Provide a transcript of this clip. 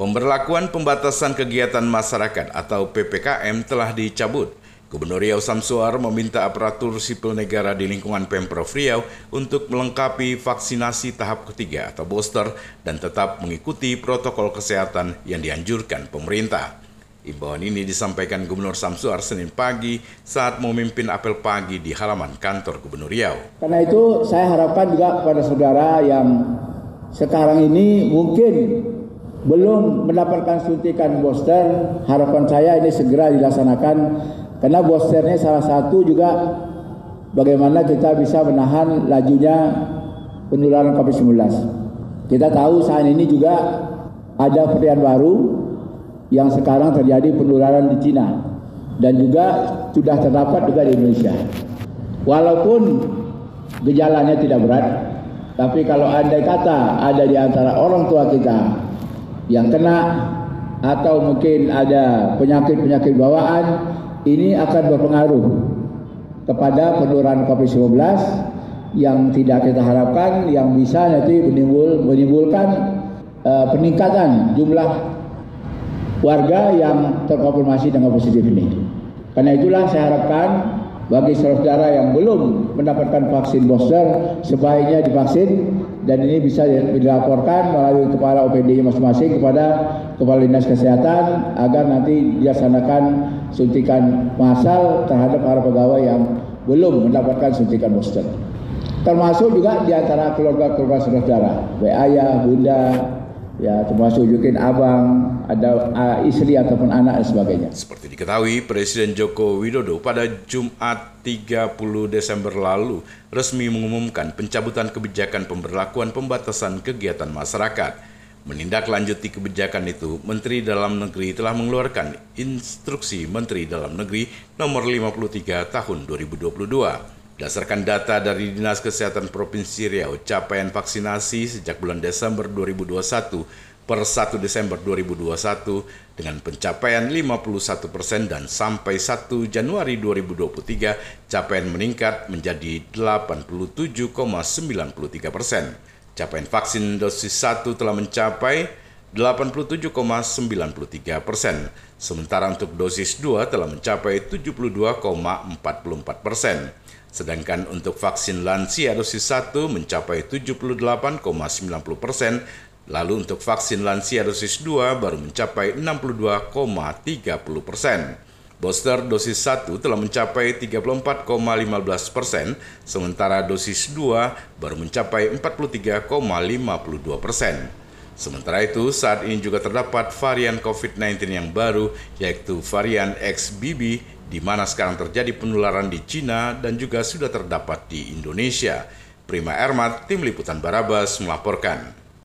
Pemberlakuan pembatasan kegiatan masyarakat atau PPKM telah dicabut. Gubernur Riau Samsuar meminta aparatur sipil negara di lingkungan Pemprov Riau untuk melengkapi vaksinasi tahap ketiga atau booster dan tetap mengikuti protokol kesehatan yang dianjurkan pemerintah. Imbauan ini disampaikan Gubernur Samsuar Senin pagi saat memimpin apel pagi di halaman kantor Gubernur Riau. Karena itu saya harapkan juga kepada saudara yang sekarang ini mungkin belum mendapatkan suntikan booster, harapan saya ini segera dilaksanakan karena boosternya salah satu juga bagaimana kita bisa menahan lajunya penularan COVID-19. Kita tahu saat ini juga ada varian baru yang sekarang terjadi penularan di Cina dan juga sudah terdapat juga di Indonesia. Walaupun gejalanya tidak berat, tapi kalau andai kata ada di antara orang tua kita yang kena atau mungkin ada penyakit-penyakit bawaan ini akan berpengaruh kepada penularan COVID-19 yang tidak kita harapkan yang bisa nanti menimbul, menimbulkan uh, peningkatan jumlah warga yang terkonfirmasi dengan positif ini. Karena itulah saya harapkan bagi saudara yang belum mendapatkan vaksin booster sebaiknya divaksin dan ini bisa dilaporkan melalui kepala OPD masing-masing kepada kepala dinas kesehatan agar nanti dilaksanakan suntikan massal terhadap para pegawai yang belum mendapatkan suntikan booster. Termasuk juga di antara keluarga-keluarga saudara, ayah, bunda, ya termasuk juga abang, ada istri ataupun anak dan sebagainya. Seperti diketahui, Presiden Joko Widodo pada Jumat 30 Desember lalu resmi mengumumkan pencabutan kebijakan pemberlakuan pembatasan kegiatan masyarakat. Menindaklanjuti kebijakan itu, Menteri Dalam Negeri telah mengeluarkan Instruksi Menteri Dalam Negeri nomor 53 tahun 2022. Berdasarkan data dari Dinas Kesehatan Provinsi Riau, capaian vaksinasi sejak bulan Desember 2021 per 1 Desember 2021 dengan pencapaian 51 persen dan sampai 1 Januari 2023 capaian meningkat menjadi 87,93 persen. Capaian vaksin dosis 1 telah mencapai 87,93 persen, sementara untuk dosis 2 telah mencapai 72,44 persen. Sedangkan untuk vaksin lansia dosis 1 mencapai 78,90 persen Lalu untuk vaksin lansia dosis 2 baru mencapai 62,30 persen. Booster dosis 1 telah mencapai 34,15 persen, sementara dosis 2 baru mencapai 43,52 persen. Sementara itu, saat ini juga terdapat varian COVID-19 yang baru, yaitu varian XBB, di mana sekarang terjadi penularan di Cina dan juga sudah terdapat di Indonesia. Prima Ermat, Tim Liputan Barabas melaporkan.